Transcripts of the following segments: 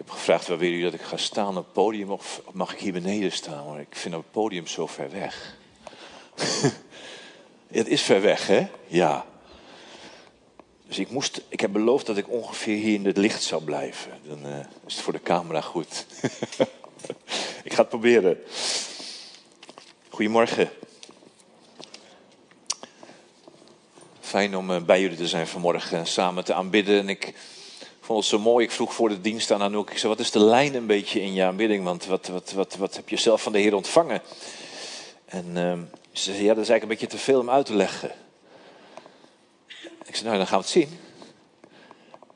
heb gevraagd, waar willen jullie dat ik ga staan op het podium of mag ik hier beneden staan? Maar ik vind het podium zo ver weg. het is ver weg, hè? Ja. Dus ik, moest, ik heb beloofd dat ik ongeveer hier in het licht zou blijven. Dan uh, is het voor de camera goed. ik ga het proberen. Goedemorgen. Fijn om uh, bij jullie te zijn vanmorgen, samen te aanbidden. En ik vond het zo mooi. Ik vroeg voor de dienst aan Anouk. Ik zei, wat is de lijn een beetje in je aanbidding? Want wat, wat, wat, wat heb je zelf van de Heer ontvangen? En uh, ze zei, ja, dat is eigenlijk een beetje te veel om uit te leggen. Ik zei, nou, dan gaan we het zien.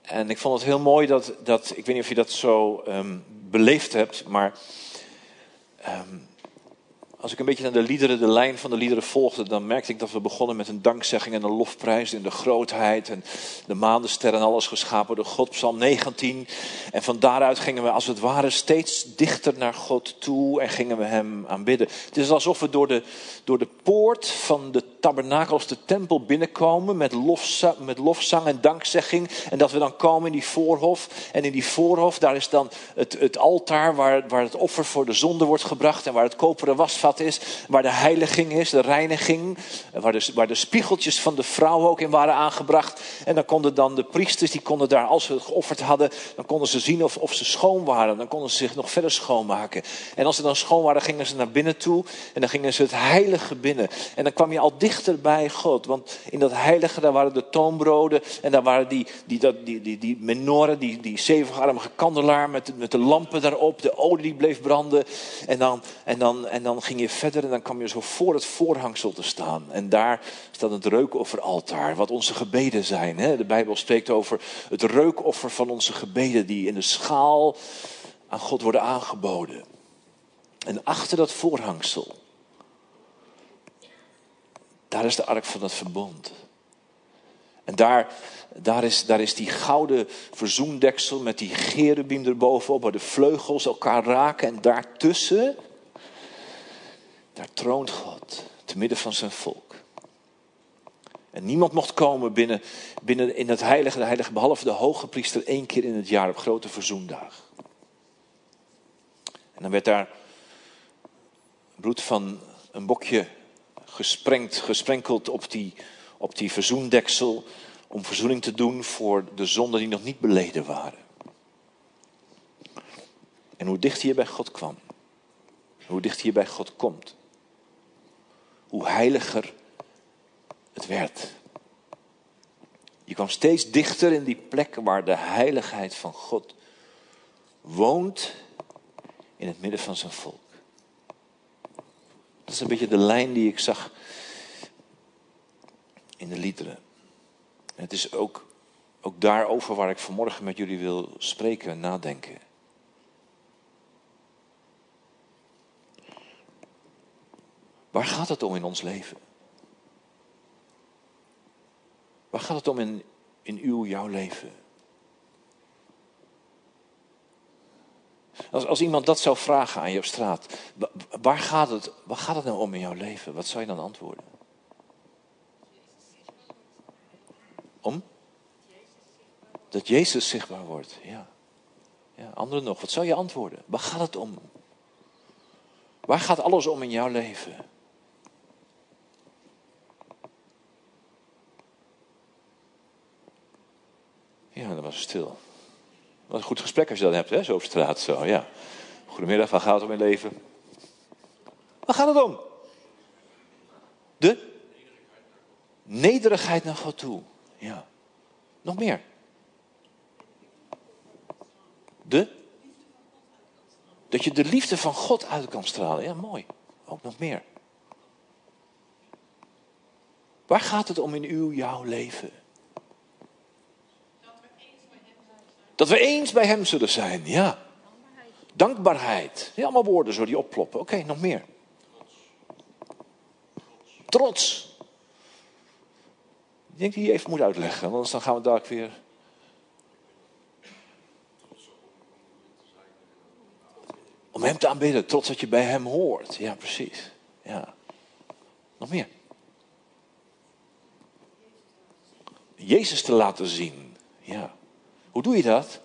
En ik vond het heel mooi dat, dat ik weet niet of je dat zo um, beleefd hebt, maar um, als ik een beetje naar de liederen, de lijn van de liederen volgde, dan merkte ik dat we begonnen met een dankzegging en een lofprijs in de grootheid en de maandenster en alles geschapen door God, Psalm 19. En van daaruit gingen we als het ware steeds dichter naar God toe en gingen we Hem aanbidden. Het is alsof we door de, door de poort van de tabernakels, de tempel binnenkomen met met lofzang en dankzegging. En dat we dan komen in die voorhof. En in die voorhof, daar is dan het, het altaar waar, waar het offer voor de zonde wordt gebracht en waar het koperen wasvat is, waar de heiliging is, de reiniging, waar de, waar de spiegeltjes van de vrouw ook in waren aangebracht. En dan konden dan de priesters, die konden daar, als ze het geofferd hadden, dan konden ze zien of, of ze schoon waren. Dan konden ze zich nog verder schoonmaken. En als ze dan schoon waren, gingen ze naar binnen toe en dan gingen ze het heilige binnen. En dan kwam je al dichter bij God, want in dat heilige, daar waren de toonbroden en daar waren die, die, die, die, die, menoren, die, die zevenarmige kandelaar met, met de lampen daarop, de olie die bleef branden. En dan, en dan, en dan ging verder en dan kwam je zo voor het voorhangsel te staan. En daar staat het reukofferaltaar, wat onze gebeden zijn. De Bijbel spreekt over het reukoffer van onze gebeden, die in de schaal aan God worden aangeboden. En achter dat voorhangsel, daar is de ark van het verbond. En daar, daar, is, daar is die gouden verzoendeksel met die gerubim erbovenop, waar de vleugels elkaar raken. En daartussen daar troont God, te midden van zijn volk. En niemand mocht komen binnen, binnen in het heilige, de heilige, behalve de hoge priester één keer in het jaar op grote verzoendag. En dan werd daar bloed van een bokje gesprengd, gesprenkeld op die, op die verzoendeksel om verzoening te doen voor de zonden die nog niet beleden waren. En hoe dicht je bij God kwam, hoe dicht je bij God komt, hoe heiliger het werd. Je kwam steeds dichter in die plek waar de heiligheid van God woont in het midden van zijn volk. Dat is een beetje de lijn die ik zag in de liederen. En het is ook, ook daarover waar ik vanmorgen met jullie wil spreken en nadenken. Waar gaat het om in ons leven? Waar gaat het om in, in uw, jouw leven? Als, als iemand dat zou vragen aan je op straat, waar gaat, het, waar gaat het nou om in jouw leven? Wat zou je dan antwoorden? Om? Dat Jezus zichtbaar wordt, ja. ja. Anderen nog, wat zou je antwoorden? Waar gaat het om? Waar gaat alles om in jouw leven? Ja, dat was stil. Wat een goed gesprek als je dat hebt, hè, zo op straat. Zo, ja. Goedemiddag, waar gaat het om in leven? Waar gaat het om? De nederigheid naar God toe. Ja. Nog meer. De? Dat je de liefde van God uit kan stralen. Ja, mooi. Ook nog meer. Waar gaat het om in uw, jouw leven? Dat we eens bij Hem zullen zijn, ja. Dankbaarheid. Ja, allemaal woorden zo die opploppen. Oké, nog meer. Trots. Ik denk dat je even moet uitleggen, want anders dan gaan we dadelijk weer. Om Hem te aanbidden, trots dat je bij Hem hoort. Ja, precies. Ja. Nog meer. Jezus te laten zien. Ja. Hoe doe je dat?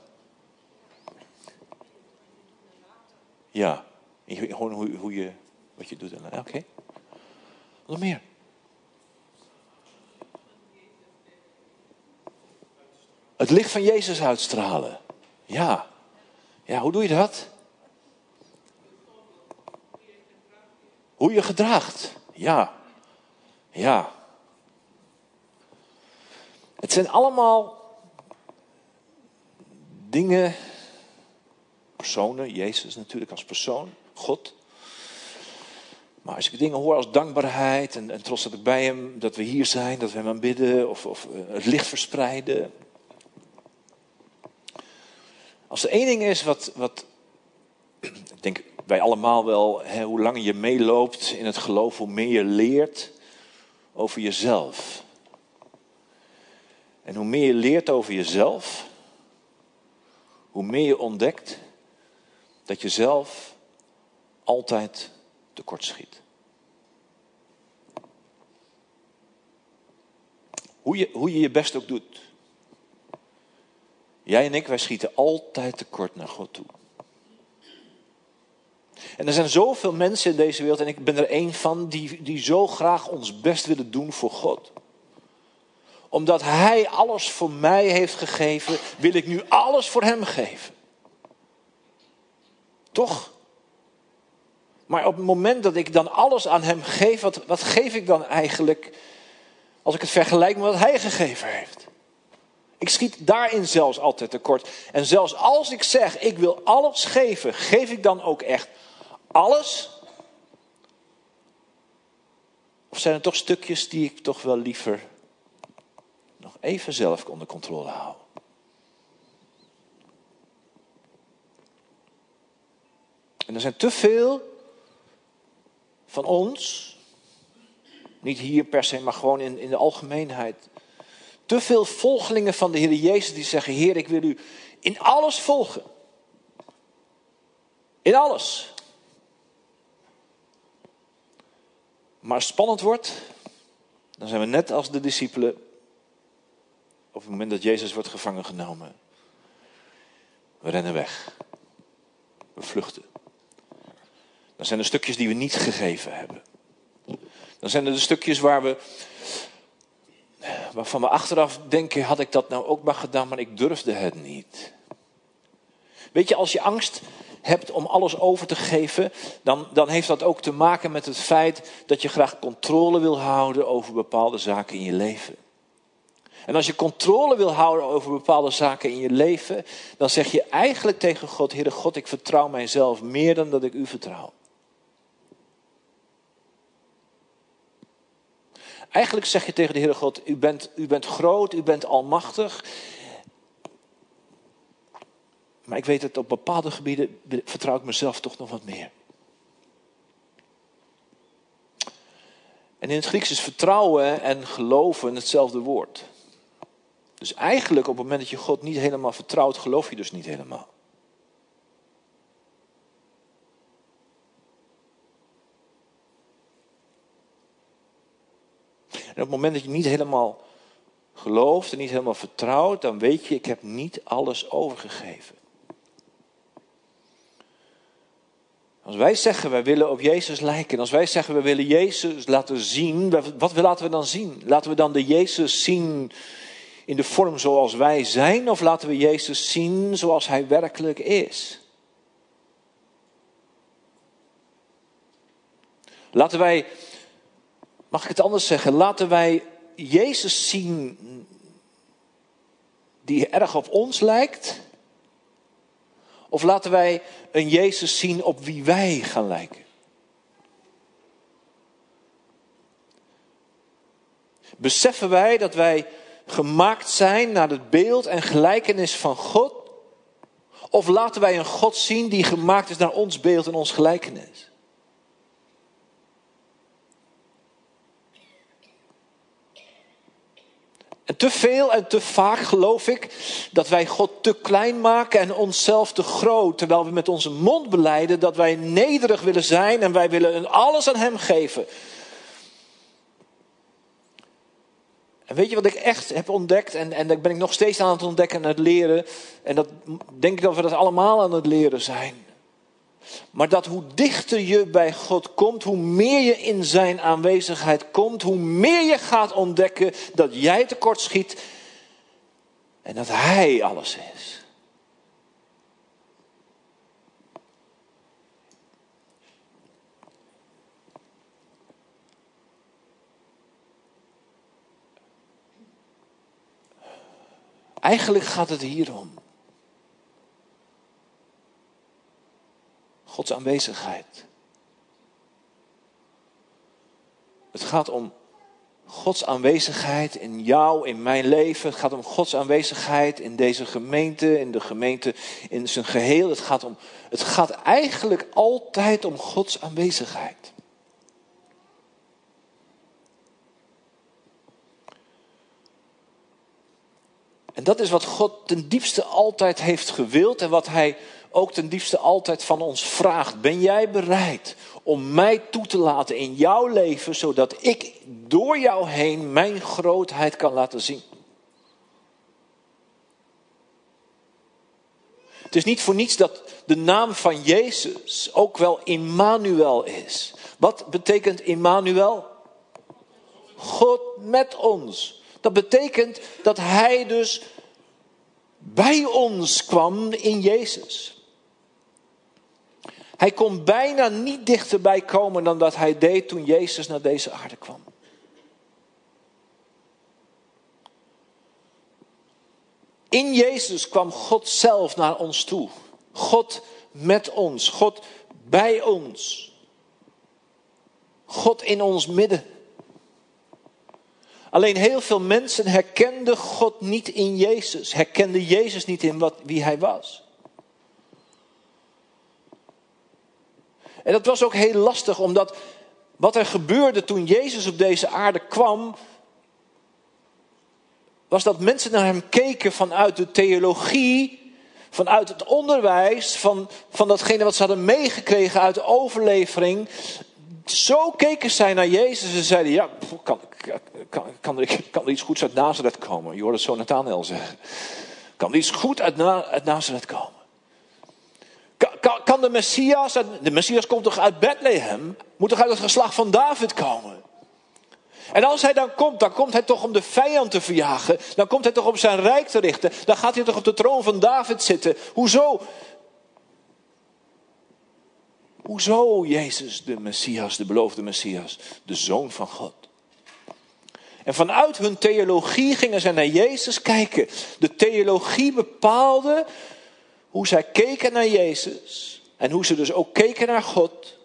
Ja. Gewoon hoe, hoe je, wat je doet. Oké. Okay. Meer? Het licht van Jezus uitstralen. Ja. Ja, hoe doe je dat? Hoe je gedraagt. Ja. Ja. Het zijn allemaal dingen, personen, Jezus natuurlijk als persoon, God. Maar als ik dingen hoor als dankbaarheid en, en trots dat ik bij hem, dat we hier zijn, dat we hem aanbidden of, of eh, het licht verspreiden. Als er één ding is wat, wat ik denk wij allemaal wel, hè, hoe langer je meeloopt in het geloof, hoe meer je leert over jezelf. En hoe meer je leert over jezelf, hoe meer je ontdekt dat je zelf altijd tekortschiet. Hoe je, hoe je je best ook doet. Jij en ik, wij schieten altijd tekort naar God toe. En er zijn zoveel mensen in deze wereld, en ik ben er één van, die, die zo graag ons best willen doen voor God. Omdat Hij alles voor mij heeft gegeven, wil ik nu alles voor Hem geven. Toch? Maar op het moment dat ik dan alles aan Hem geef, wat, geef ik dan eigenlijk als ik het vergelijk met wat Hij gegeven heeft? Ik schiet daarin zelfs altijd tekort. En zelfs als ik zeg, ik wil alles geven, geef ik dan ook echt alles? Of zijn er toch stukjes die ik toch wel liever even zelf onder controle hou? En er zijn te veel van ons, niet hier per se, maar gewoon in, in de algemeenheid, te veel volgelingen van de Heer Jezus die zeggen: Heer, ik wil u in alles volgen. In alles. Maar als het spannend wordt, dan zijn we net als de discipelen op het moment dat Jezus wordt gevangen genomen. We rennen weg. We vluchten. Dan zijn er stukjes die we niet gegeven hebben. Dan zijn er de stukjes waar we, waarvan we achteraf denken, had ik dat nou ook maar gedaan, maar ik durfde het niet. Weet je, als je angst hebt om alles over te geven, dan, dan heeft dat ook te maken met het feit dat je graag controle wil houden over bepaalde zaken in je leven. En als je controle wil houden over bepaalde zaken in je leven, dan zeg je eigenlijk tegen God: Heere God, ik vertrouw mijzelf meer dan dat ik u vertrouw. Eigenlijk zeg je tegen de Heere God: u bent, u bent groot, u bent almachtig. Maar ik weet dat op bepaalde gebieden vertrouw ik mezelf toch nog wat meer. En in het Grieks is vertrouwen en geloven hetzelfde woord. Dus eigenlijk op het moment dat je God niet helemaal vertrouwt, geloof je dus niet helemaal. En op het moment dat je niet helemaal gelooft en niet helemaal vertrouwt, dan weet je, ik heb niet alles overgegeven. Als wij zeggen, wij willen op Jezus lijken. Als wij zeggen, we willen Jezus laten zien. Wat laten we dan zien? Laten we dan de Jezus zien in de vorm zoals wij zijn? Of laten we Jezus zien zoals Hij werkelijk is? Laten wij, mag ik het anders zeggen, laten wij Jezus zien die erg op ons lijkt? Of laten wij een Jezus zien op wie wij gaan lijken? Beseffen wij dat wij gemaakt zijn naar het beeld en gelijkenis van God? Of laten wij een God zien die gemaakt is naar ons beeld en ons gelijkenis? En te veel en te vaak geloof ik dat wij God te klein maken en onszelf te groot. Terwijl we met onze mond beleiden dat wij nederig willen zijn en wij willen alles aan Hem geven. En weet je wat ik echt heb ontdekt? En, en dat ben ik nog steeds aan het ontdekken en het leren. En dat denk ik dat we dat allemaal aan het leren zijn. Maar dat hoe dichter je bij God komt, hoe meer je in zijn aanwezigheid komt, hoe meer je gaat ontdekken dat jij tekort schiet en dat Hij alles is. Eigenlijk gaat het hier om. Gods aanwezigheid. Het gaat om Gods aanwezigheid in jou, in mijn leven. Het gaat om Gods aanwezigheid in deze gemeente, in de gemeente in zijn geheel. Het gaat, om, het gaat eigenlijk altijd om Gods aanwezigheid. En dat is wat God ten diepste altijd heeft gewild en wat Hij ook ten diepste altijd van ons vraagt. Ben jij bereid om mij toe te laten in jouw leven, zodat ik door jou heen mijn grootheid kan laten zien? Het is niet voor niets dat de naam van Jezus ook wel Immanuel is. Wat betekent Immanuel? God met ons. Dat betekent dat Hij dus bij ons kwam in Jezus. Hij kon bijna niet dichterbij komen dan dat hij deed toen Jezus naar deze aarde kwam. In Jezus kwam God zelf naar ons toe. God met ons, God bij ons. God in ons midden. Alleen heel veel mensen herkenden God niet in Jezus, herkenden Jezus niet in wat, wie hij was. En dat was ook heel lastig, omdat wat er gebeurde toen Jezus op deze aarde kwam, was dat mensen naar hem keken vanuit de theologie, vanuit het onderwijs, van, van datgene wat ze hadden meegekregen uit de overlevering. Zo keken zij naar Jezus en zeiden: Ja, kan, kan, kan, kan er iets goeds uit Nazareth komen? Je hoort het zo Nathanael zeggen. Kan er iets goed uit, uit Nazareth komen? Kan, kan, de Messias, de Messias komt toch uit Bethlehem? Moet toch uit het geslacht van David komen? En als hij dan komt, dan komt hij toch om de vijand te verjagen. Dan komt hij toch om zijn rijk te richten. Dan gaat hij toch op de troon van David zitten. Hoezo? Hoezo Jezus, de Messias, de beloofde Messias, de Zoon van God? En vanuit hun theologie gingen zij naar Jezus kijken. De theologie bepaalde hoe zij keken naar Jezus en hoe ze dus ook keken naar God.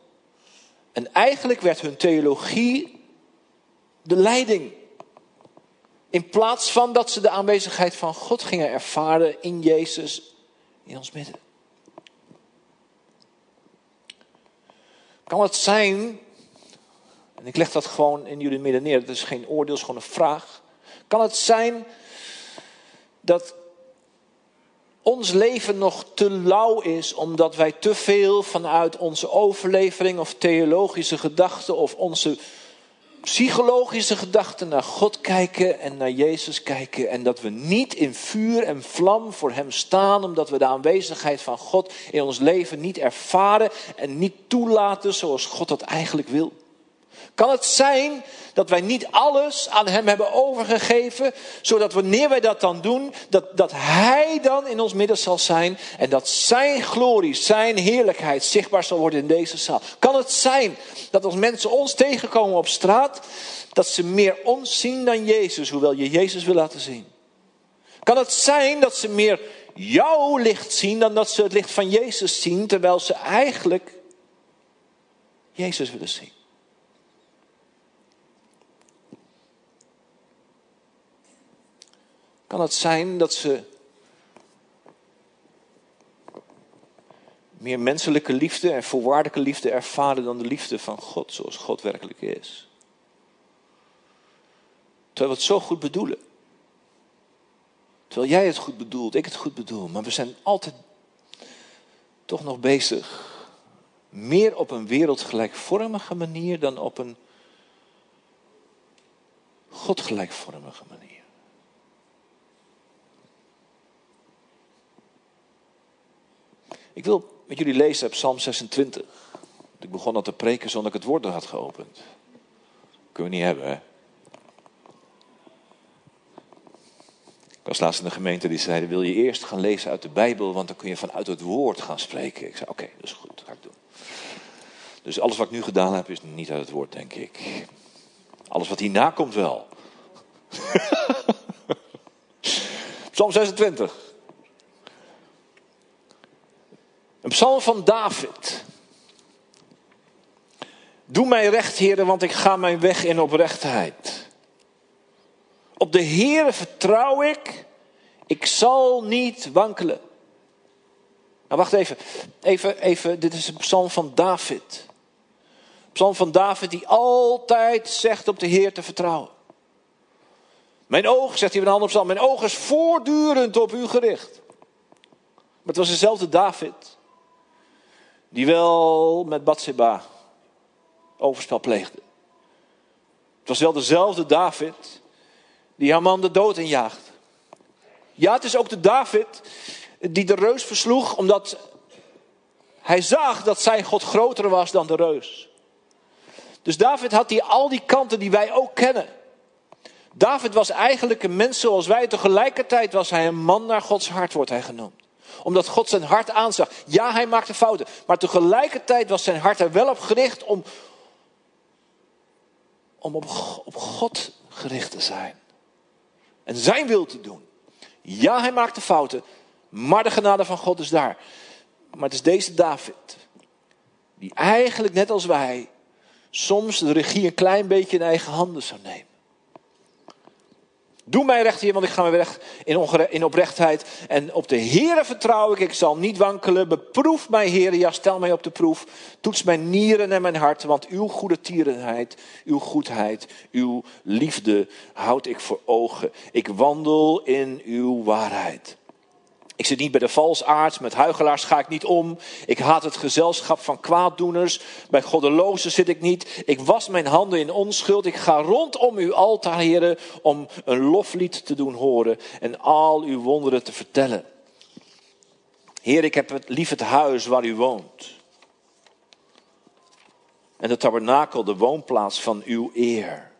En eigenlijk werd hun theologie de leiding. In plaats van dat ze de aanwezigheid van God gingen ervaren in Jezus in ons midden. Kan het zijn, en ik leg dat gewoon in jullie midden neer, het is geen oordeel, het is gewoon een vraag. Kan het zijn dat ons leven nog te lauw is omdat wij te veel vanuit onze overlevering of theologische gedachten of onze psychologische gedachten naar God kijken en naar Jezus kijken. En dat we niet in vuur en vlam voor Hem staan, omdat we de aanwezigheid van God in ons leven niet ervaren en niet toelaten zoals God dat eigenlijk wil. Kan het zijn dat wij niet alles aan Hem hebben overgegeven, zodat wanneer wij dat dan doen, dat, dat Hij dan in ons midden zal zijn en dat Zijn glorie, Zijn heerlijkheid zichtbaar zal worden in deze zaal? Kan het zijn dat als mensen ons tegenkomen op straat, dat ze meer ons zien dan Jezus, hoewel je Jezus wil laten zien? Kan het zijn dat ze meer jouw licht zien dan dat ze het licht van Jezus zien, terwijl ze eigenlijk Jezus willen zien? Kan het zijn dat ze meer menselijke liefde en voorwaardelijke liefde ervaren dan de liefde van God, zoals God werkelijk is? Terwijl we het zo goed bedoelen. Terwijl jij het goed bedoelt, ik het goed bedoel, maar we zijn altijd toch nog bezig. Meer op een wereldgelijkvormige manier dan op een godgelijkvormige manier. Ik wil met jullie lezen uit Psalm 26. Ik begon al te preken zonder ik het woord had geopend. Kunnen we niet hebben, hè? Ik was laatst in de gemeente die zeiden: Wil je eerst gaan lezen uit de Bijbel, want dan kun je vanuit het woord gaan spreken. Ik zei: Oké, dat is goed, dat ga ik doen. Dus alles wat ik nu gedaan heb, is niet uit het woord, denk ik. Alles wat hierna komt wel. Psalm 26. Een psalm van David. Doe mij recht, heren, want ik ga mijn weg in oprechtheid. Op de Heere vertrouw ik, ik zal niet wankelen. Nou, wacht even. even. Even, dit is een psalm van David. Psalm van David die altijd zegt op de Heer te vertrouwen. Mijn oog, zegt hij in een andere psalm, mijn oog is voortdurend op u gericht. Maar het was dezelfde David die wel met Bathsheba overspel pleegde. Het was wel dezelfde David die haar man de dood injaagt. Ja, het is ook de David die de reus versloeg omdat hij zag dat zijn God groter was dan de reus. Dus David had die, al die kanten die wij ook kennen. David was eigenlijk een mens zoals wij. Tegelijkertijd was hij een man naar Gods hart, wordt hij genoemd. Omdat God zijn hart aanzag. Ja, hij maakte fouten. Maar tegelijkertijd was zijn hart er wel op gericht om, om op, op God gericht te zijn. En zijn wil te doen. Ja, hij maakte fouten. Maar de genade van God is daar. Maar het is deze David. Die eigenlijk net als wij soms de regie een klein beetje in eigen handen zou nemen. Doe mij recht hier, want ik ga mijn weg in, in oprechtheid. En op de Heere vertrouw ik, ik zal niet wankelen. Beproef mij, Heere, ja, stel mij op de proef. Toets mijn nieren en mijn hart, want uw goede tierenheid, uw goedheid, uw liefde houd ik voor ogen. Ik wandel in uw waarheid. Ik zit niet bij de valsaards, met huigelaars ga ik niet om. Ik haat het gezelschap van kwaaddoeners. Bij goddelozen zit ik niet. Ik was mijn handen in onschuld. Ik ga rondom uw altaar, heren, om een loflied te doen horen en al uw wonderen te vertellen. Heer, ik heb het lief het huis waar u woont. En de tabernakel, de woonplaats van uw eer.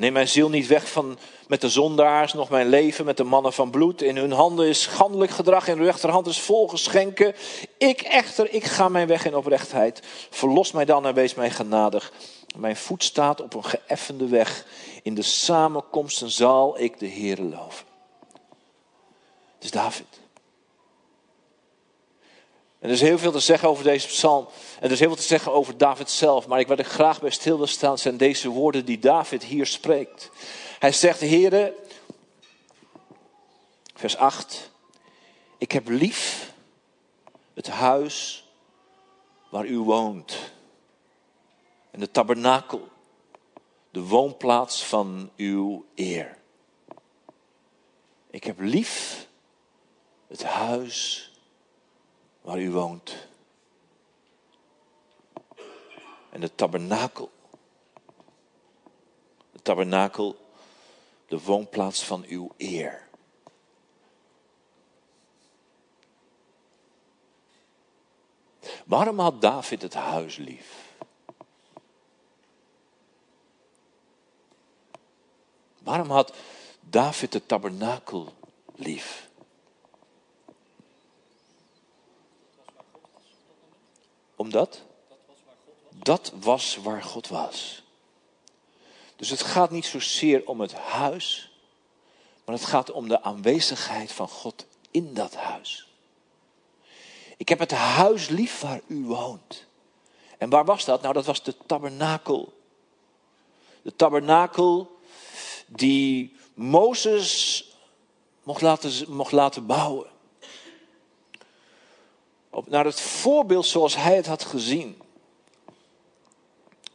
Neem mijn ziel niet weg van, met de zondaars, nog mijn leven met de mannen van bloed. In hun handen is schandelijk gedrag, in hun rechterhand is vol geschenken. Ik echter, ik ga mijn weg in oprechtheid. Verlos mij dan en wees mij genadig. Mijn voet staat op een geëffende weg. In de samenkomsten zal ik de Heer loven. Het is David. En er is heel veel te zeggen over deze psalm. En er is heel veel te zeggen over David zelf. Maar ik wat ik graag bij stil wil staan zijn deze woorden die David hier spreekt. Hij zegt, heren, vers 8. Ik heb lief het huis waar u woont. En de tabernakel, de woonplaats van uw eer. Ik heb lief het huis waar u woont. En de tabernakel. De tabernakel, de woonplaats van uw eer. Waarom had David het huis lief? Waarom had David de tabernakel lief? Omdat? Dat was waar God was. Dus het gaat niet zozeer om het huis, maar het gaat om de aanwezigheid van God in dat huis. Ik heb het huis lief waar u woont. En waar was dat? Nou, dat was de tabernakel. De tabernakel die Mozes mocht laten, mocht laten bouwen. Naar het voorbeeld zoals hij het had gezien.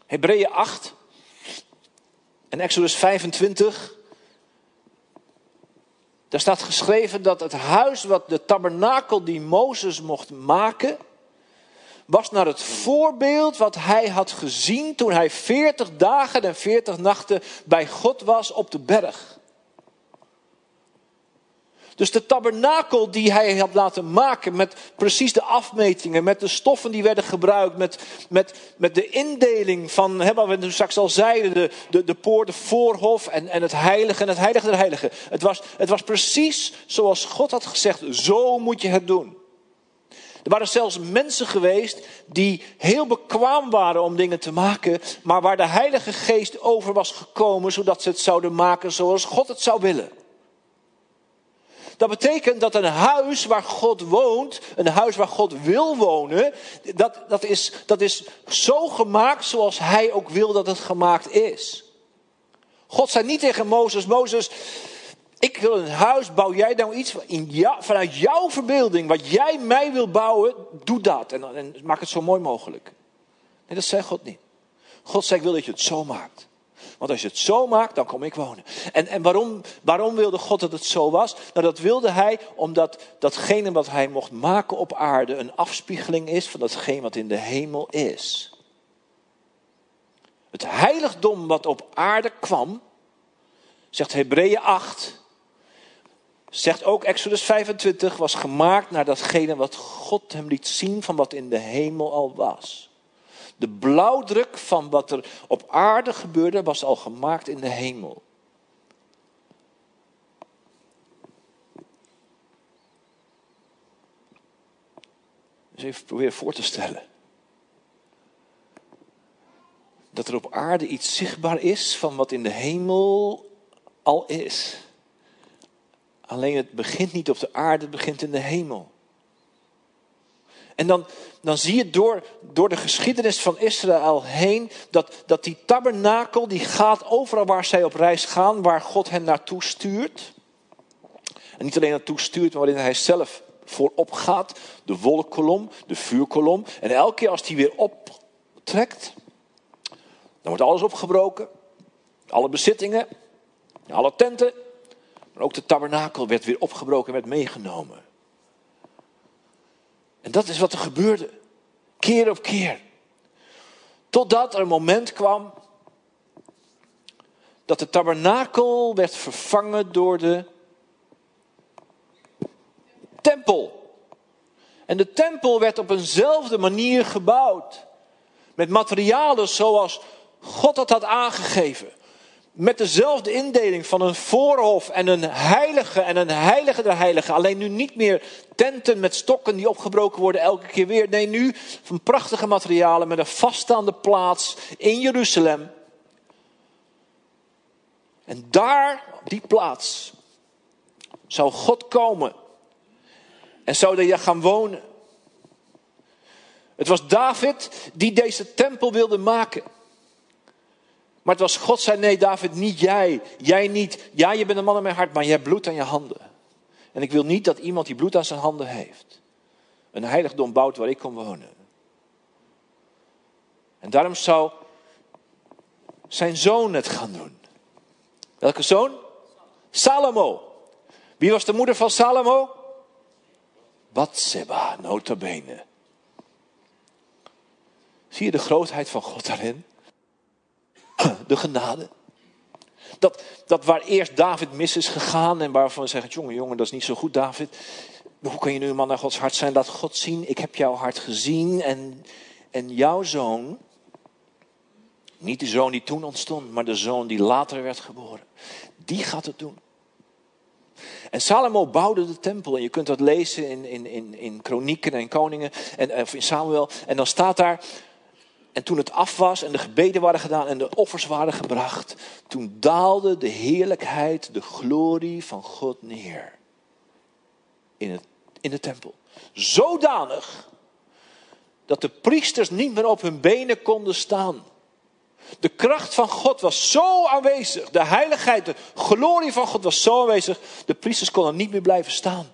Hebreeën 8 en Exodus 25. Daar staat geschreven dat het huis wat de tabernakel die Mozes mocht maken, was naar het voorbeeld wat hij had gezien toen hij 40 dagen en 40 nachten bij God was op de berg. Dus de tabernakel die hij had laten maken met precies de afmetingen, met de stoffen die werden gebruikt, met, met, met de indeling van, hè, wat we straks al zeiden, de, de, de poort, de voorhof en, en het heilige en het heilige der heiligen. Het was, het was precies zoals God had gezegd, zo moet je het doen. Er waren zelfs mensen geweest die heel bekwaam waren om dingen te maken, maar waar de Heilige Geest over was gekomen, zodat ze het zouden maken zoals God het zou willen. Dat betekent dat een huis waar God woont, een huis waar God wil wonen, dat, dat, is, dat is zo gemaakt zoals Hij ook wil dat het gemaakt is. God zei niet tegen Mozes, Mozes, ik wil een huis, bouw jij nou iets in vanuit jouw verbeelding, wat jij mij wil bouwen, doe dat. En, en maak het zo mooi mogelijk. Nee, dat zei God niet. God zei, ik wil dat je het zo maakt. Want als je het zo maakt, dan kom ik wonen. En, en waarom, waarom wilde God dat het zo was? Nou, dat wilde hij omdat datgene wat hij mocht maken op aarde een afspiegeling is van datgene wat in de hemel is. Het heiligdom wat op aarde kwam, zegt Hebreeën 8, zegt ook Exodus 25, was gemaakt naar datgene wat God hem liet zien van wat in de hemel al was. De blauwdruk van wat er op aarde gebeurde was al gemaakt in de hemel. Dus even proberen voor te stellen. Dat er op aarde iets zichtbaar is van wat in de hemel al is. Alleen het begint niet op de aarde, het begint in de hemel. En dan, dan zie je door, door de geschiedenis van Israël heen dat, dat die tabernakel die gaat overal waar zij op reis gaan, waar God hen naartoe stuurt. En niet alleen naartoe stuurt, maar waarin hij zelf voorop gaat. De wolkkolom, de vuurkolom. En elke keer als die weer optrekt, dan wordt alles opgebroken. Alle bezittingen, alle tenten. Maar ook de tabernakel werd weer opgebroken en werd meegenomen. En dat is wat er gebeurde. Keer op keer. Totdat er een moment kwam dat de tabernakel werd vervangen door de tempel. En de tempel werd op eenzelfde manier gebouwd. Met materialen zoals God dat had aangegeven met dezelfde indeling van een voorhof en een heilige en een heilige der heiligen. Alleen nu niet meer tenten met stokken die opgebroken worden elke keer weer. Nee, nu van prachtige materialen met een vaststaande plaats in Jeruzalem. En daar, op die plaats, zou God komen. En zou je gaan wonen. Het was David die deze tempel wilde maken. Maar het was God zei, nee David, niet jij. Jij niet. Ja, je bent een man in mijn hart, maar je hebt bloed aan je handen. En ik wil niet dat iemand die bloed aan zijn handen heeft, een heiligdom bouwt waar ik kon wonen. En daarom zou zijn zoon het gaan doen. Welke zoon? Salomo. Wie was de moeder van Salomo? Batseba, nota bene. Zie je de grootheid van God daarin? de genade. Dat, dat waar eerst David mis is gegaan en waarvan we zeggen, jongen, jongen, dat is niet zo goed, David. Hoe kan je nu een man naar Gods hart zijn? Laat God zien, ik heb jouw hart gezien en, en jouw zoon, niet de zoon die toen ontstond, maar de zoon die later werd geboren, die gaat het doen. En Salomo bouwde de tempel. En je kunt dat lezen in, in, in, in Kronieken en Koningen. En, of in Samuel. En dan staat daar en toen het af was en de gebeden waren gedaan en de offers waren gebracht, toen daalde de heerlijkheid, de glorie van God neer. In, het, in de tempel. Zodanig dat de priesters niet meer op hun benen konden staan. De kracht van God was zo aanwezig. De heiligheid, de glorie van God was zo aanwezig. De priesters konden niet meer blijven staan.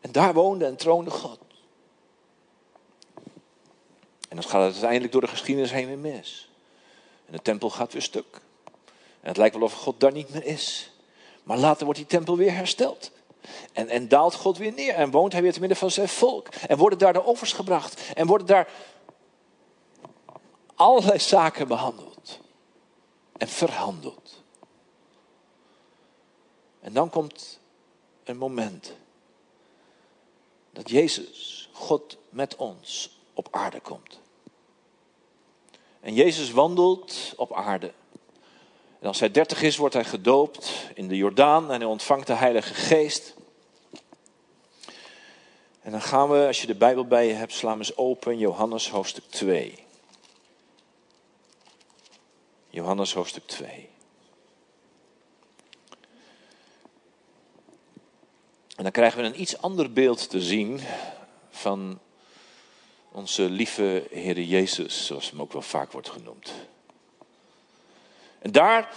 En daar woonde en troonde God. En dan gaat het uiteindelijk door de geschiedenis heen weer mis. En de tempel gaat weer stuk. En het lijkt wel of God daar niet meer is. Maar later wordt die tempel weer hersteld. En, en daalt God weer neer. En woont hij weer te midden van zijn volk. En worden daar de offers gebracht. En worden daar allerlei zaken behandeld. En verhandeld. En dan komt een moment dat Jezus, God met ons, op aarde komt. En Jezus wandelt op aarde. En als hij dertig is, wordt hij gedoopt in de Jordaan en hij ontvangt de Heilige Geest. En dan gaan we, als je de Bijbel bij je hebt, we eens open Johannes hoofdstuk 2. Johannes hoofdstuk 2. En dan krijgen we een iets ander beeld te zien van onze lieve Heer Jezus, zoals hem ook wel vaak wordt genoemd. En daar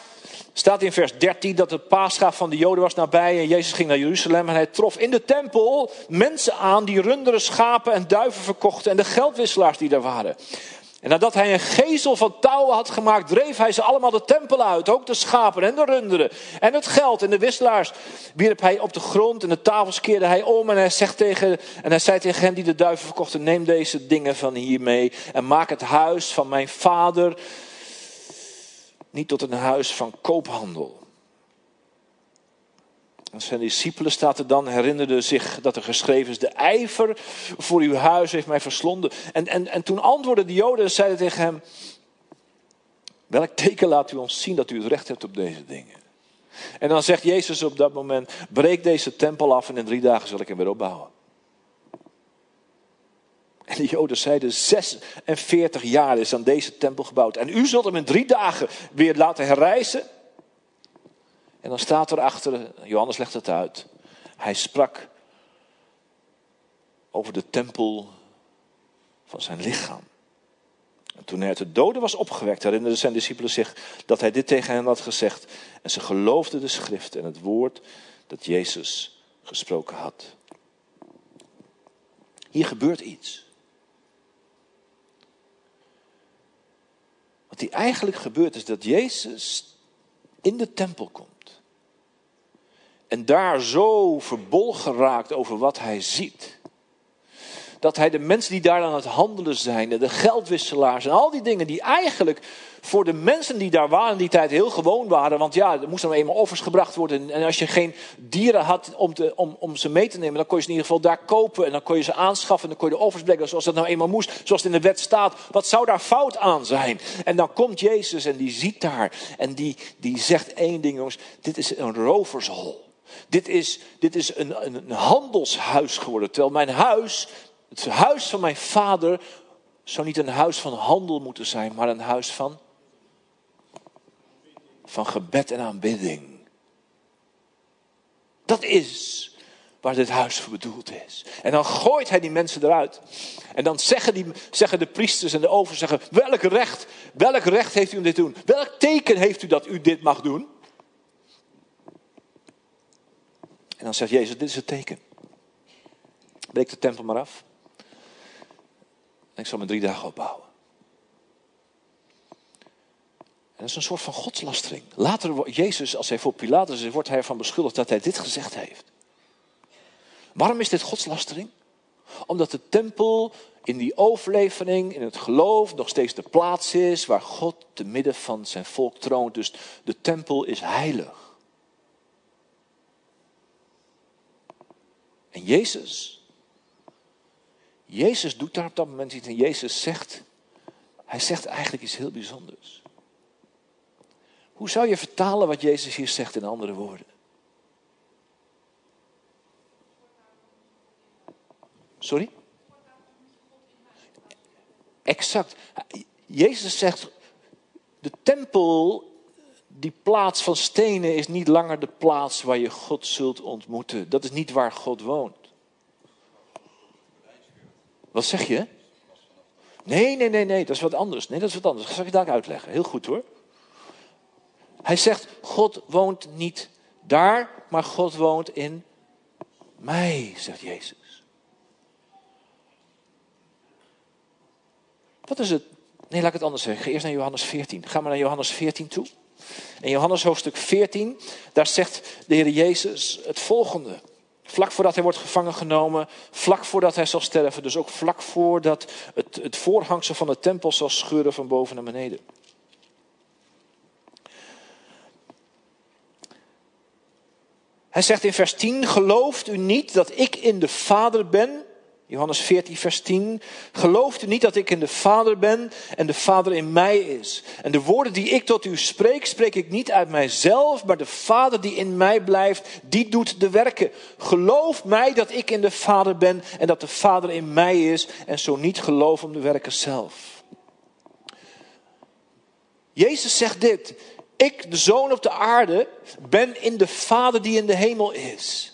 staat in vers 13 dat het paasgaaf van de Joden was nabij en Jezus ging naar Jeruzalem en hij trof in de tempel mensen aan die runderen, schapen en duiven verkochten en de geldwisselaars die daar waren. En nadat hij een gezel van touwen had gemaakt, dreef hij ze allemaal de tempel uit. Ook de schapen en de runderen en het geld en de wisselaars wierp hij op de grond en de tafels keerde hij om. En hij, zegt tegen, en hij zei tegen hen die de duiven verkochten, neem deze dingen van hier mee en maak het huis van mijn vader niet tot een huis van koophandel. Zijn discipelen staat er dan, herinnerden zich dat er geschreven is, de ijver voor uw huis heeft mij verslonden. En, en, en toen antwoordden de joden en zeiden tegen hem, welk teken laat u ons zien dat u het recht hebt op deze dingen? En dan zegt Jezus op dat moment, breek deze tempel af en in drie dagen zal ik hem weer opbouwen. En de Joden zeiden, 46 jaar is aan deze tempel gebouwd. En u zult hem in drie dagen weer laten herrijzen. En dan staat er achter, Johannes legt het uit. Hij sprak over de tempel van zijn lichaam. En toen hij uit de doden was opgewekt, herinnerden zijn discipelen zich dat hij dit tegen hen had gezegd. En ze geloofden de schrift en het woord dat Jezus gesproken had. Hier gebeurt iets. Wat hier eigenlijk gebeurt is dat Jezus in de tempel komt. En daar zo verbolgen raakt over wat hij ziet. Dat hij de mensen die daar aan het handelen zijn, de geldwisselaars en al die dingen die eigenlijk voor de mensen die daar waren in die tijd heel gewoon waren. Want ja, er moesten nou eenmaal offers gebracht worden. En als je geen dieren had om, te, om, om ze mee te nemen, dan kon je ze in ieder geval daar kopen. En dan kon je ze aanschaffen en dan kon je de offers brengen zoals dat nou eenmaal moest. Zoals het in de wet staat. Wat zou daar fout aan zijn? En dan komt Jezus en die ziet daar. En die, die zegt één ding jongens, dit is een rovershol. Dit is, dit is een, een, handelshuis geworden. Terwijl mijn huis, het huis van mijn vader, zou niet een huis van handel moeten zijn, maar een huis van, van gebed en aanbidding. Dat is waar dit huis voor bedoeld is. En dan gooit hij die mensen eruit. En dan zeggen, die, zeggen de priesters en de over zeggen, welk recht, welk recht heeft u om dit te doen? Welk teken heeft u dat u dit mag doen? En dan zegt Jezus, dit is het teken. Breek de tempel maar af. En ik zal me drie dagen opbouwen. En dat is een soort van godslastering. Later, Jezus, als hij voor Pilatus is, wordt hij ervan beschuldigd dat hij dit gezegd heeft. Waarom is dit godslastering? Omdat de tempel in die overlevering, in het geloof, nog steeds de plaats is waar God te midden van zijn volk troont. Dus de tempel is heilig. En Jezus, Jezus doet daar op dat moment iets en Jezus zegt, hij zegt eigenlijk iets heel bijzonders. Hoe zou je vertalen wat Jezus hier zegt in andere woorden? Sorry? Exact. Jezus zegt, de tempel die plaats van stenen is niet langer de plaats waar je God zult ontmoeten. Dat is niet waar God woont. Wat zeg je? Nee, nee, nee, nee, dat is wat anders. Nee, dat is wat anders. Dat zal ik daar uitleggen. Heel goed hoor. Hij zegt, God woont niet daar, maar God woont in mij, zegt Jezus. Wat is het? Nee, laat ik het anders zeggen. Ga eerst naar Johannes 14. Ga maar naar Johannes 14 toe. In Johannes hoofdstuk 14, daar zegt de Heer Jezus het volgende. Vlak voordat hij wordt gevangen genomen, vlak voordat hij zal sterven, dus ook vlak voordat het, het voorhangsel van de tempel zal scheuren van boven naar beneden. Hij zegt in vers 10, gelooft u niet dat ik in de Vader ben? Johannes 14, vers 10. Gelooft u niet dat ik in de Vader ben en de Vader in mij is? En de woorden die ik tot u spreek, spreek ik niet uit mijzelf, maar de Vader die in mij blijft, die doet de werken. Geloof mij dat ik in de Vader ben en dat de Vader in mij is, en zo niet geloof om de werken zelf. Jezus zegt dit. Ik, de zoon op de aarde, ben in de Vader die in de hemel is.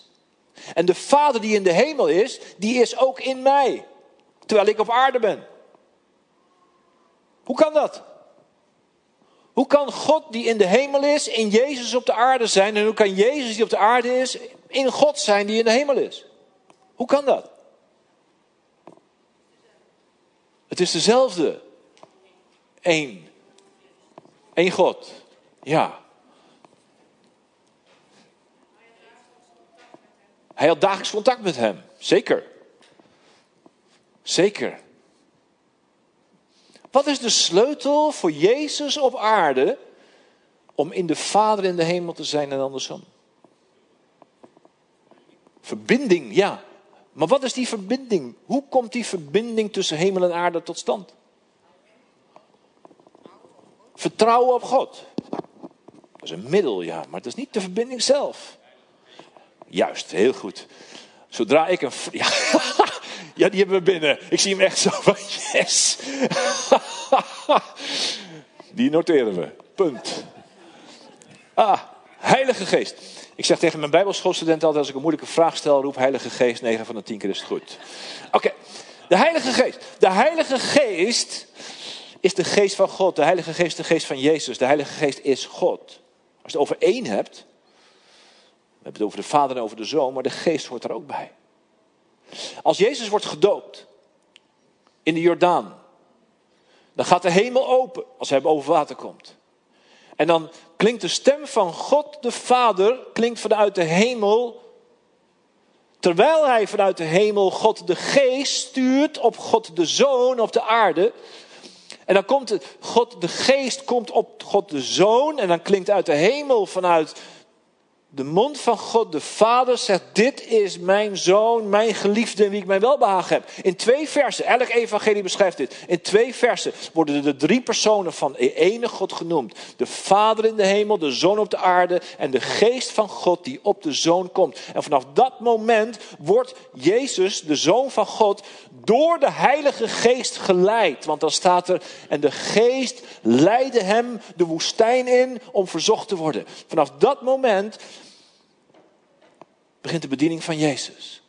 En de Vader die in de hemel is, die is ook in mij. Terwijl ik op aarde ben. Hoe kan dat? Hoe kan God die in de hemel is, in Jezus op de aarde zijn? En hoe kan Jezus die op de aarde is, in God zijn die in de hemel is? Hoe kan dat? Het is dezelfde. Eén. Eén God. Ja. Hij had dagelijks contact met hem. Zeker. Zeker. Wat is de sleutel voor Jezus op aarde om in de Vader in de hemel te zijn en andersom? Verbinding, ja. Maar wat is die verbinding? Hoe komt die verbinding tussen hemel en aarde tot stand? Vertrouwen op God. Dat is een middel, ja, maar het is niet de verbinding zelf. Juist, heel goed. Zodra ik een. Ja, ja, die hebben we binnen. Ik zie hem echt zo van yes. Die noteren we. Punt. Ah, Heilige Geest. Ik zeg tegen mijn Bijbelschoolstudenten altijd: als ik een moeilijke vraag stel, roep Heilige Geest. 9 van de 10 keer is het goed. Oké, de Heilige Geest. De Heilige Geest is de Geest van God. De Heilige Geest is de Geest van Jezus. De Heilige Geest is God. Als je het over één hebt, we hebben het over de Vader en over de Zoon, maar de Geest hoort er ook bij. Als Jezus wordt gedoopt in de Jordaan, dan gaat de hemel open als hij boven water komt. En dan klinkt de stem van God de Vader, klinkt vanuit de hemel, terwijl hij vanuit de hemel God de Geest stuurt op God de Zoon op de aarde. En dan komt God de Geest komt op God de Zoon en dan klinkt uit de hemel vanuit de mond van God de Vader zegt: Dit is mijn zoon, mijn geliefde, wie ik mijn welbehagen heb. In twee versen, elk evangelie beschrijft dit. In twee versen worden de drie personen van de ene God genoemd: de Vader in de hemel, de Zoon op de aarde en de Geest van God die op de Zoon komt. En vanaf dat moment wordt Jezus, de Zoon van God, door de Heilige Geest geleid. Want dan staat er: En de Geest leidde hem de woestijn in om verzocht te worden. Vanaf dat moment begint de bediening van Jezus.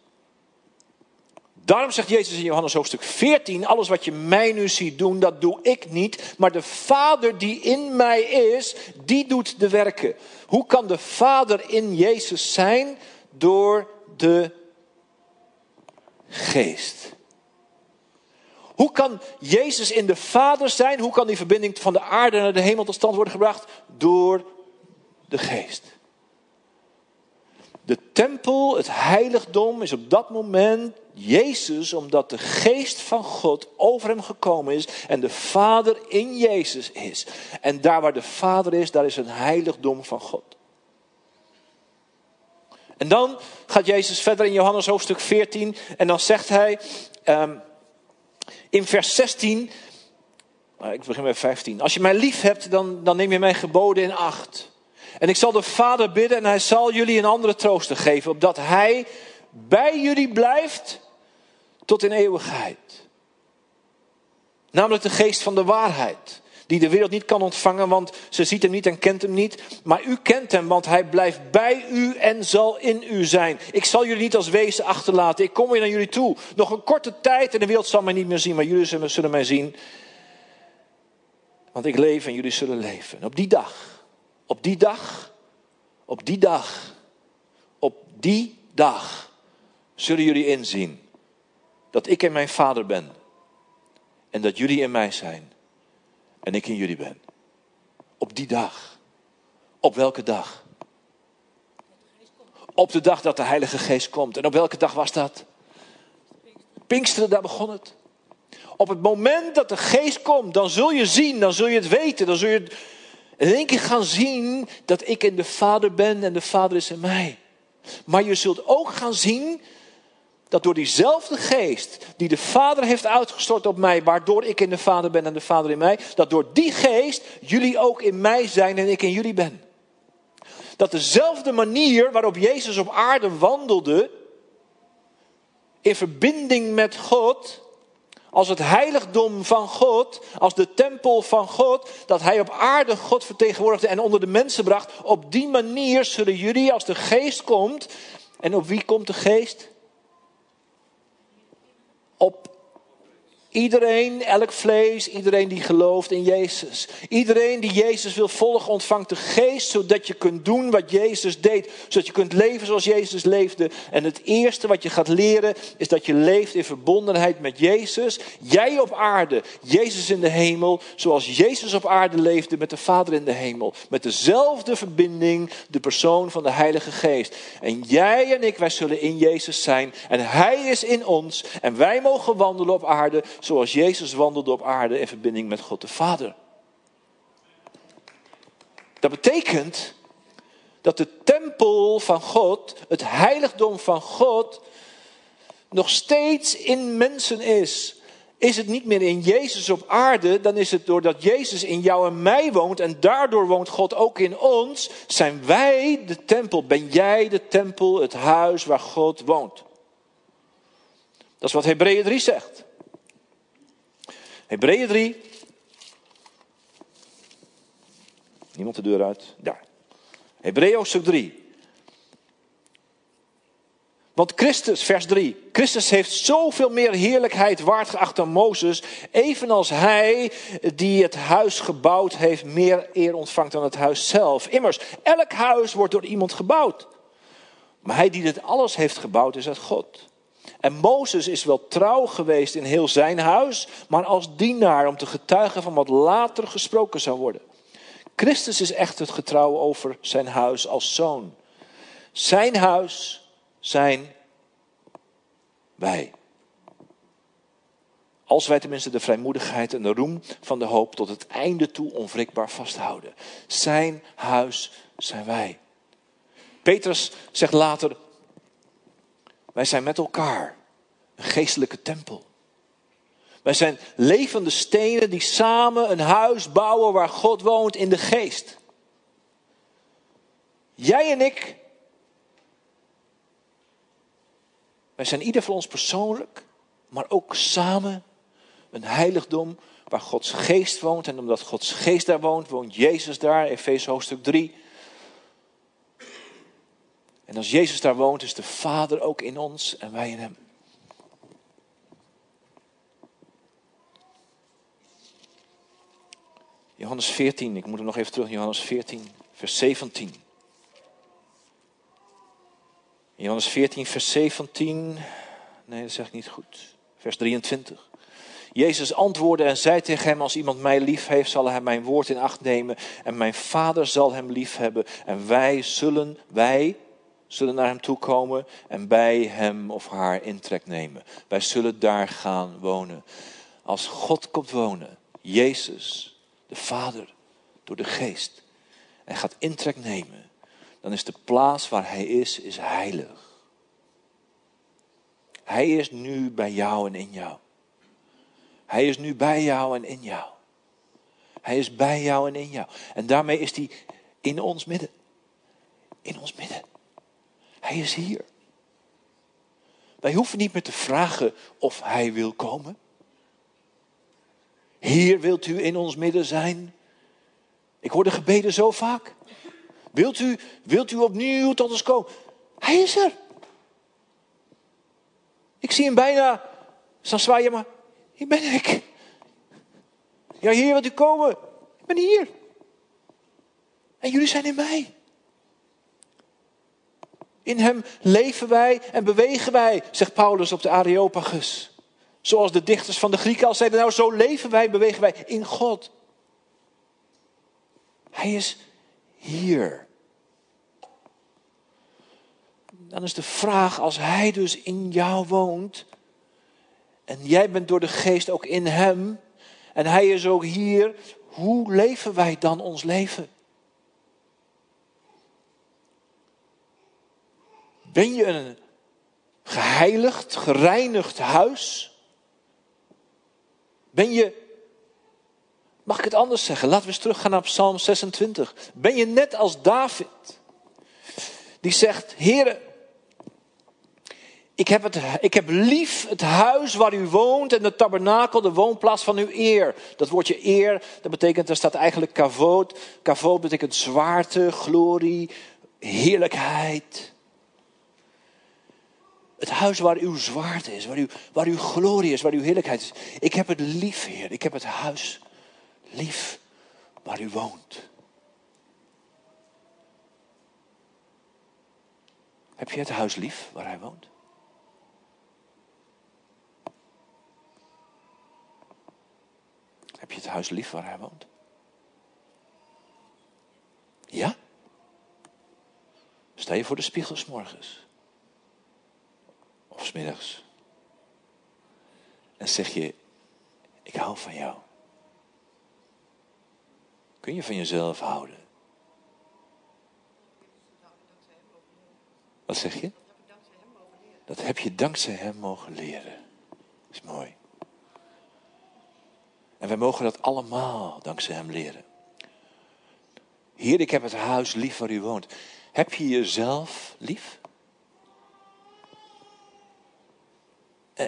Daarom zegt Jezus in Johannes hoofdstuk 14: Alles wat je mij nu ziet doen, dat doe ik niet. Maar de Vader die in mij is, die doet de werken. Hoe kan de Vader in Jezus zijn? Door de Geest. Hoe kan Jezus in de Vader zijn? Hoe kan die verbinding van de aarde naar de hemel tot stand worden gebracht? Door de Geest. De tempel, het heiligdom, is op dat moment Jezus, omdat de geest van God over hem gekomen is en de Vader in Jezus is. En daar waar de Vader is, daar is een heiligdom van God. En dan gaat Jezus verder in Johannes hoofdstuk 14 en dan zegt hij um, in vers 16, ik begin bij 15, als je mij lief hebt, dan, dan neem je mijn geboden in acht. En ik zal de Vader bidden en hij zal jullie een andere trooster geven, opdat hij bij jullie blijft tot in eeuwigheid. Namelijk de geest van de waarheid, die de wereld niet kan ontvangen, want ze ziet hem niet en kent hem niet. Maar u kent hem, want hij blijft bij u en zal in u zijn. Ik zal jullie niet als wezen achterlaten, ik kom weer naar jullie toe. Nog een korte tijd en de wereld zal mij niet meer zien, maar jullie zullen mij zien. Want ik leef en jullie zullen leven. En op die dag op die dag, op die dag, op die dag zullen jullie inzien dat ik in mijn Vader ben en dat jullie in mij zijn en ik in jullie ben. Op die dag. Op welke dag? Op de dag dat de Heilige Geest komt. En op welke dag was dat? Pinksteren, daar begon het. Op het moment dat de Geest komt, dan zul je zien, dan zul je het weten, dan zul je en in één keer gaan zien dat ik in de Vader ben en de Vader is in mij. Maar je zult ook gaan zien dat door diezelfde geest die de Vader heeft uitgestort op mij, waardoor ik in de Vader ben en de Vader in mij, dat door die geest jullie ook in mij zijn en ik in jullie ben. Dat dezelfde manier waarop Jezus op aarde wandelde, in verbinding met God, als het heiligdom van God, als de tempel van God, dat hij op aarde God vertegenwoordigde en onder de mensen bracht. Op die manier zullen jullie, als de geest komt, en op wie komt de geest? Op Iedereen, elk vlees, iedereen die gelooft in Jezus. Iedereen die Jezus wil volgen, ontvangt de geest, zodat je kunt doen wat Jezus deed. Zodat je kunt leven zoals Jezus leefde. En het eerste wat je gaat leren, is dat je leeft in verbondenheid met Jezus. Jij op aarde, Jezus in de hemel, zoals Jezus op aarde leefde met de Vader in de hemel. Met dezelfde verbinding, de persoon van de Heilige Geest. En jij en ik, wij zullen in Jezus zijn. En Hij is in ons. En wij mogen wandelen op aarde zoals Jezus wandelde op aarde in verbinding met God de Vader. Dat betekent dat de tempel van God, het heiligdom van God, nog steeds in mensen is. Is het niet meer in Jezus op aarde, dan is het doordat Jezus in jou en mij woont en daardoor woont God ook in ons, zijn wij de tempel. Ben jij de tempel, het huis waar God woont? Dat is wat Hebreeën 3 zegt. Hebreeën 3. Niemand de deur uit? Daar. Hebreeën hoofdstuk 3. Want Christus, vers 3. Christus heeft zoveel meer heerlijkheid waard geacht dan Mozes. Evenals hij die het huis gebouwd heeft, meer eer ontvangt dan het huis zelf. Immers, elk huis wordt door iemand gebouwd. Maar hij die dit alles heeft gebouwd, is uit God. En Mozes is wel trouw geweest in heel zijn huis, maar als dienaar om te getuigen van wat later gesproken zou worden. Christus is echt het getrouw over zijn huis als zoon. Zijn huis zijn wij. Als wij tenminste de vrijmoedigheid en de roem van de hoop tot het einde toe onwrikbaar vasthouden. Zijn huis zijn wij. Petrus zegt later, wij zijn met elkaar een geestelijke tempel. Wij zijn levende stenen die samen een huis bouwen waar God woont in de geest. Jij en ik, wij zijn ieder van ons persoonlijk, maar ook samen een heiligdom waar Gods geest woont. En omdat Gods geest daar woont, woont Jezus daar, Efeze hoofdstuk 3. En als Jezus daar woont, is de Vader ook in ons en wij in Hem. Johannes 14, ik moet er nog even terug, Johannes 14, vers 17. Johannes 14, vers 17, nee dat zeg ik niet goed, vers 23. Jezus antwoordde en zei tegen hem, als iemand mij lief heeft, zal hij mijn woord in acht nemen en mijn vader zal hem lief hebben en wij zullen, wij, zullen naar hem toe komen en bij hem of haar intrek nemen. Wij zullen daar gaan wonen. Als God komt wonen, Jezus, de Vader, door de Geest, en gaat intrek nemen, dan is de plaats waar Hij is, is heilig. Hij is nu bij jou en in jou. Hij is nu bij jou en in jou. Hij is bij jou en in jou. En daarmee is hij in ons midden. In ons midden. Hij is hier. Wij hoeven niet meer te vragen of Hij wil komen. Heer, wilt u in ons midden zijn? Ik hoor de gebeden zo vaak. Wilt u, wilt u opnieuw tot ons komen? Hij is er. Ik zie hem bijna staan zwaaien, maar hier ben ik. Ja, Heer, wilt u komen? Ik ben hier. En jullie zijn in mij. In hem leven wij en bewegen wij, zegt Paulus op de Areopagus. Zoals de dichters van de Grieken al zeiden, nou zo leven wij, bewegen wij in God. Hij is hier. Dan is de vraag, als Hij dus in jou woont, en jij bent door de geest ook in Hem, en Hij is ook hier, hoe leven wij dan ons leven? Ben je een geheiligd, gereinigd huis? Ben je, mag ik het anders zeggen? Laten we eens teruggaan naar Psalm 26. Ben je net als David, die zegt: Heere, ik heb, het, ik heb lief het huis waar u woont en de tabernakel, de woonplaats van uw eer. Dat woordje eer, dat betekent, daar staat eigenlijk kavoot. Kavoot betekent zwaarte, glorie, heerlijkheid. Het huis waar uw zwaarte is, waar, uw, waar uw glorie is, waar uw heerlijkheid is. Ik heb het lief, Heer. Ik heb het huis lief waar u woont. Heb je het huis lief waar hij woont? Heb je het huis lief waar hij woont? Ja? Sta je voor de spiegel s morgens? En zeg je, ik hou van jou. Kun je van jezelf houden? Wat zeg je? Dat heb je dankzij hem mogen leren. Dat is mooi. En wij mogen dat allemaal dankzij Hem leren. Heer, ik heb het huis lief waar u woont. Heb je jezelf lief?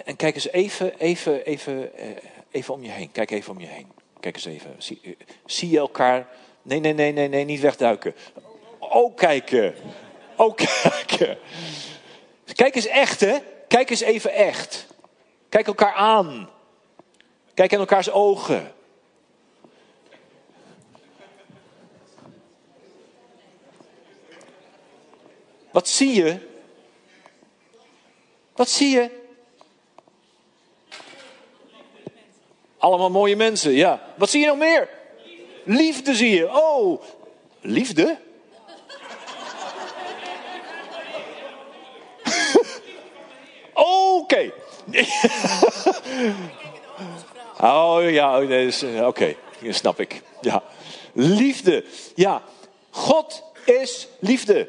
En kijk eens even, even, even, eh, even om je heen. Kijk even om je heen. Kijk eens even. Zie, eh, je elkaar? Nee, nee, nee, nee, nee, niet wegduiken. Ook kijken. Ook kijken. Kijk eens echt, hè? Kijk eens even echt. Kijk elkaar aan. Kijk in elkaars ogen. Wat zie je? Wat zie je? Allemaal mooie mensen, ja. Wat zie je nog meer? Liefde zie je. Oh, liefde? Oké. Oh ja, oh, oké, okay. snap ik. Ja. Liefde. Ja, God is liefde.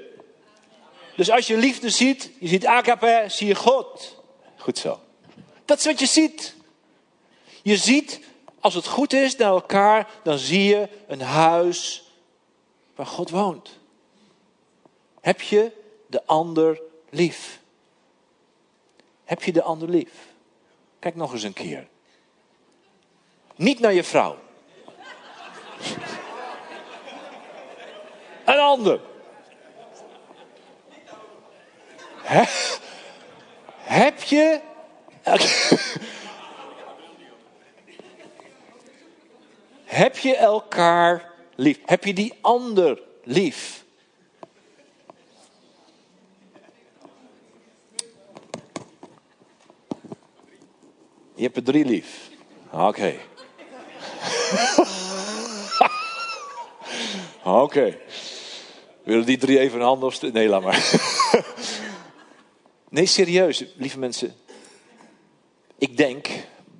Dus als je liefde ziet, je ziet agape, zie je God. Goed zo. Dat is wat je ziet. Je ziet, als het goed is naar elkaar, dan zie je een huis waar God woont. Heb je de ander lief? Heb je de ander lief? Kijk nog eens een keer. Niet naar je vrouw. Een ander. Heb je. Heb je elkaar lief? Heb je die ander lief? Je hebt er drie lief. Oké. Oké. Willen die drie even een hand opsteken? Nee, laat maar. nee, serieus, lieve mensen. Ik denk,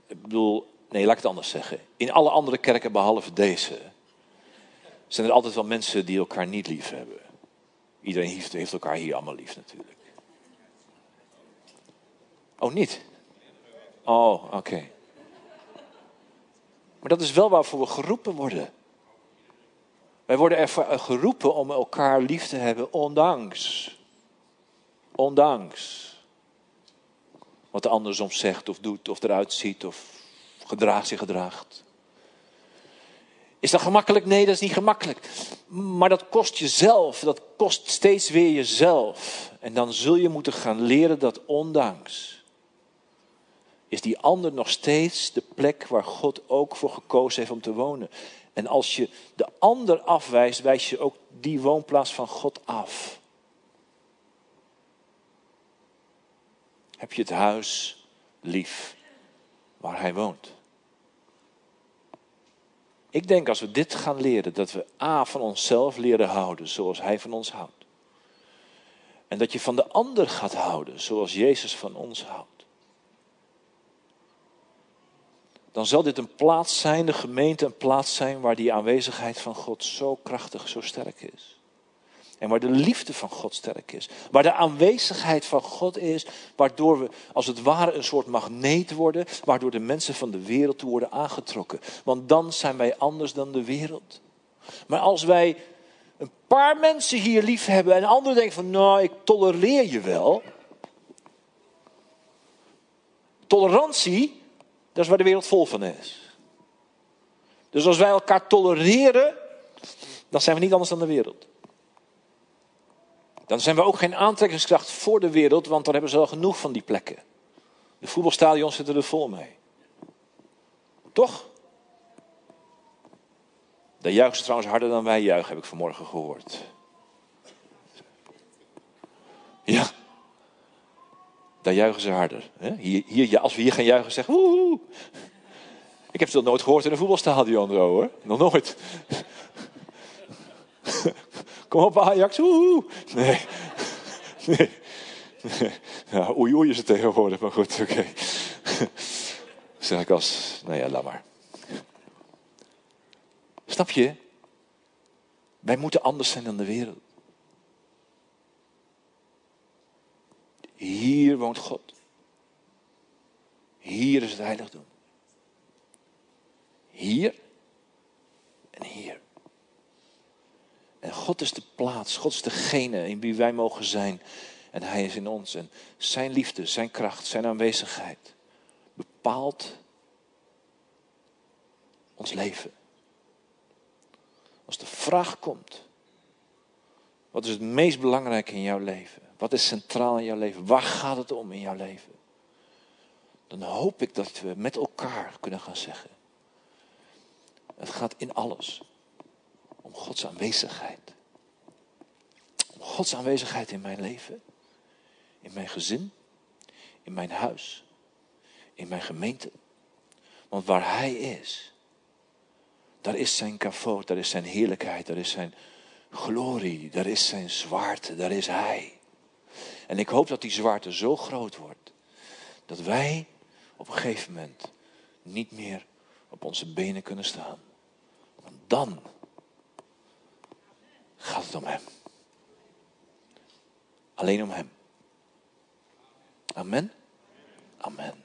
ik bedoel, nee, laat ik het anders zeggen. In alle andere kerken behalve deze zijn er altijd wel mensen die elkaar niet lief hebben. Iedereen heeft, heeft elkaar hier allemaal lief natuurlijk. Oh, niet? Oh, oké. Maar dat is wel waarvoor we geroepen worden. Wij worden er geroepen om elkaar lief te hebben, ondanks. Ondanks. Wat de ander soms zegt of doet of eruit ziet of gedraagt zich gedraagt. Is dat gemakkelijk? Nee, dat is niet gemakkelijk. Maar dat kost jezelf. Dat kost steeds weer jezelf. En dan zul je moeten gaan leren dat ondanks is die ander nog steeds de plek waar God ook voor gekozen heeft om te wonen. En als je de ander afwijst, wijs je ook die woonplaats van God af. Heb je het huis lief waar hij woont? Ik denk als we dit gaan leren, dat we A van onszelf leren houden zoals hij van ons houdt. En dat je van de ander gaat houden zoals Jezus van ons houdt. dan zal dit een plaats zijn, de gemeente een plaats zijn waar die aanwezigheid van God zo krachtig, zo sterk is. En waar de liefde van God sterk is. Waar de aanwezigheid van God is. Waardoor we als het ware een soort magneet worden. Waardoor de mensen van de wereld toe worden aangetrokken. Want dan zijn wij anders dan de wereld. Maar als wij een paar mensen hier lief hebben. En anderen denken van nou ik tolereer je wel. Tolerantie, dat is waar de wereld vol van is. Dus als wij elkaar tolereren, dan zijn we niet anders dan de wereld. Dan zijn we ook geen aantrekkingskracht voor de wereld, want dan hebben ze al genoeg van die plekken. De voetbalstadions zitten er vol mee. Toch? Daar juichen ze trouwens harder dan wij juichen, heb ik vanmorgen gehoord. Ja. Daar juichen ze harder. Hier, hier, als we hier gaan juichen, zeggen woehoe. Ik heb ze dat nooit gehoord in een voetbalstadion hoor. Nog nooit. Kom op Ajax, woehoe. Nee. Nee. Ja, oei oei is het tegenwoordig, maar goed, oké. Zeg ik als, nou ja, laat maar. Snap je? Wij moeten anders zijn dan de wereld. Hier woont God. Hier is het heiligdom. Hier en hier. En God is de plaats, God is degene in wie wij mogen zijn. En Hij is in ons. En Zijn liefde, Zijn kracht, Zijn aanwezigheid bepaalt ons leven. Als de vraag komt, wat is het meest belangrijke in jouw leven? Wat is centraal in jouw leven? Waar gaat het om in jouw leven? Dan hoop ik dat we met elkaar kunnen gaan zeggen. Het gaat in alles Gods aanwezigheid. Om Gods aanwezigheid in mijn leven, in mijn gezin, in mijn huis, in mijn gemeente. Want waar Hij is, daar is zijn kavoot, daar is zijn heerlijkheid, daar is zijn glorie, daar is zijn zwaarte, daar is Hij. En ik hoop dat die zwaarte zo groot wordt, dat wij op een gegeven moment niet meer op onze benen kunnen staan. Want dan gaat het om Hem. Alleen om Hem. Amen. Amen.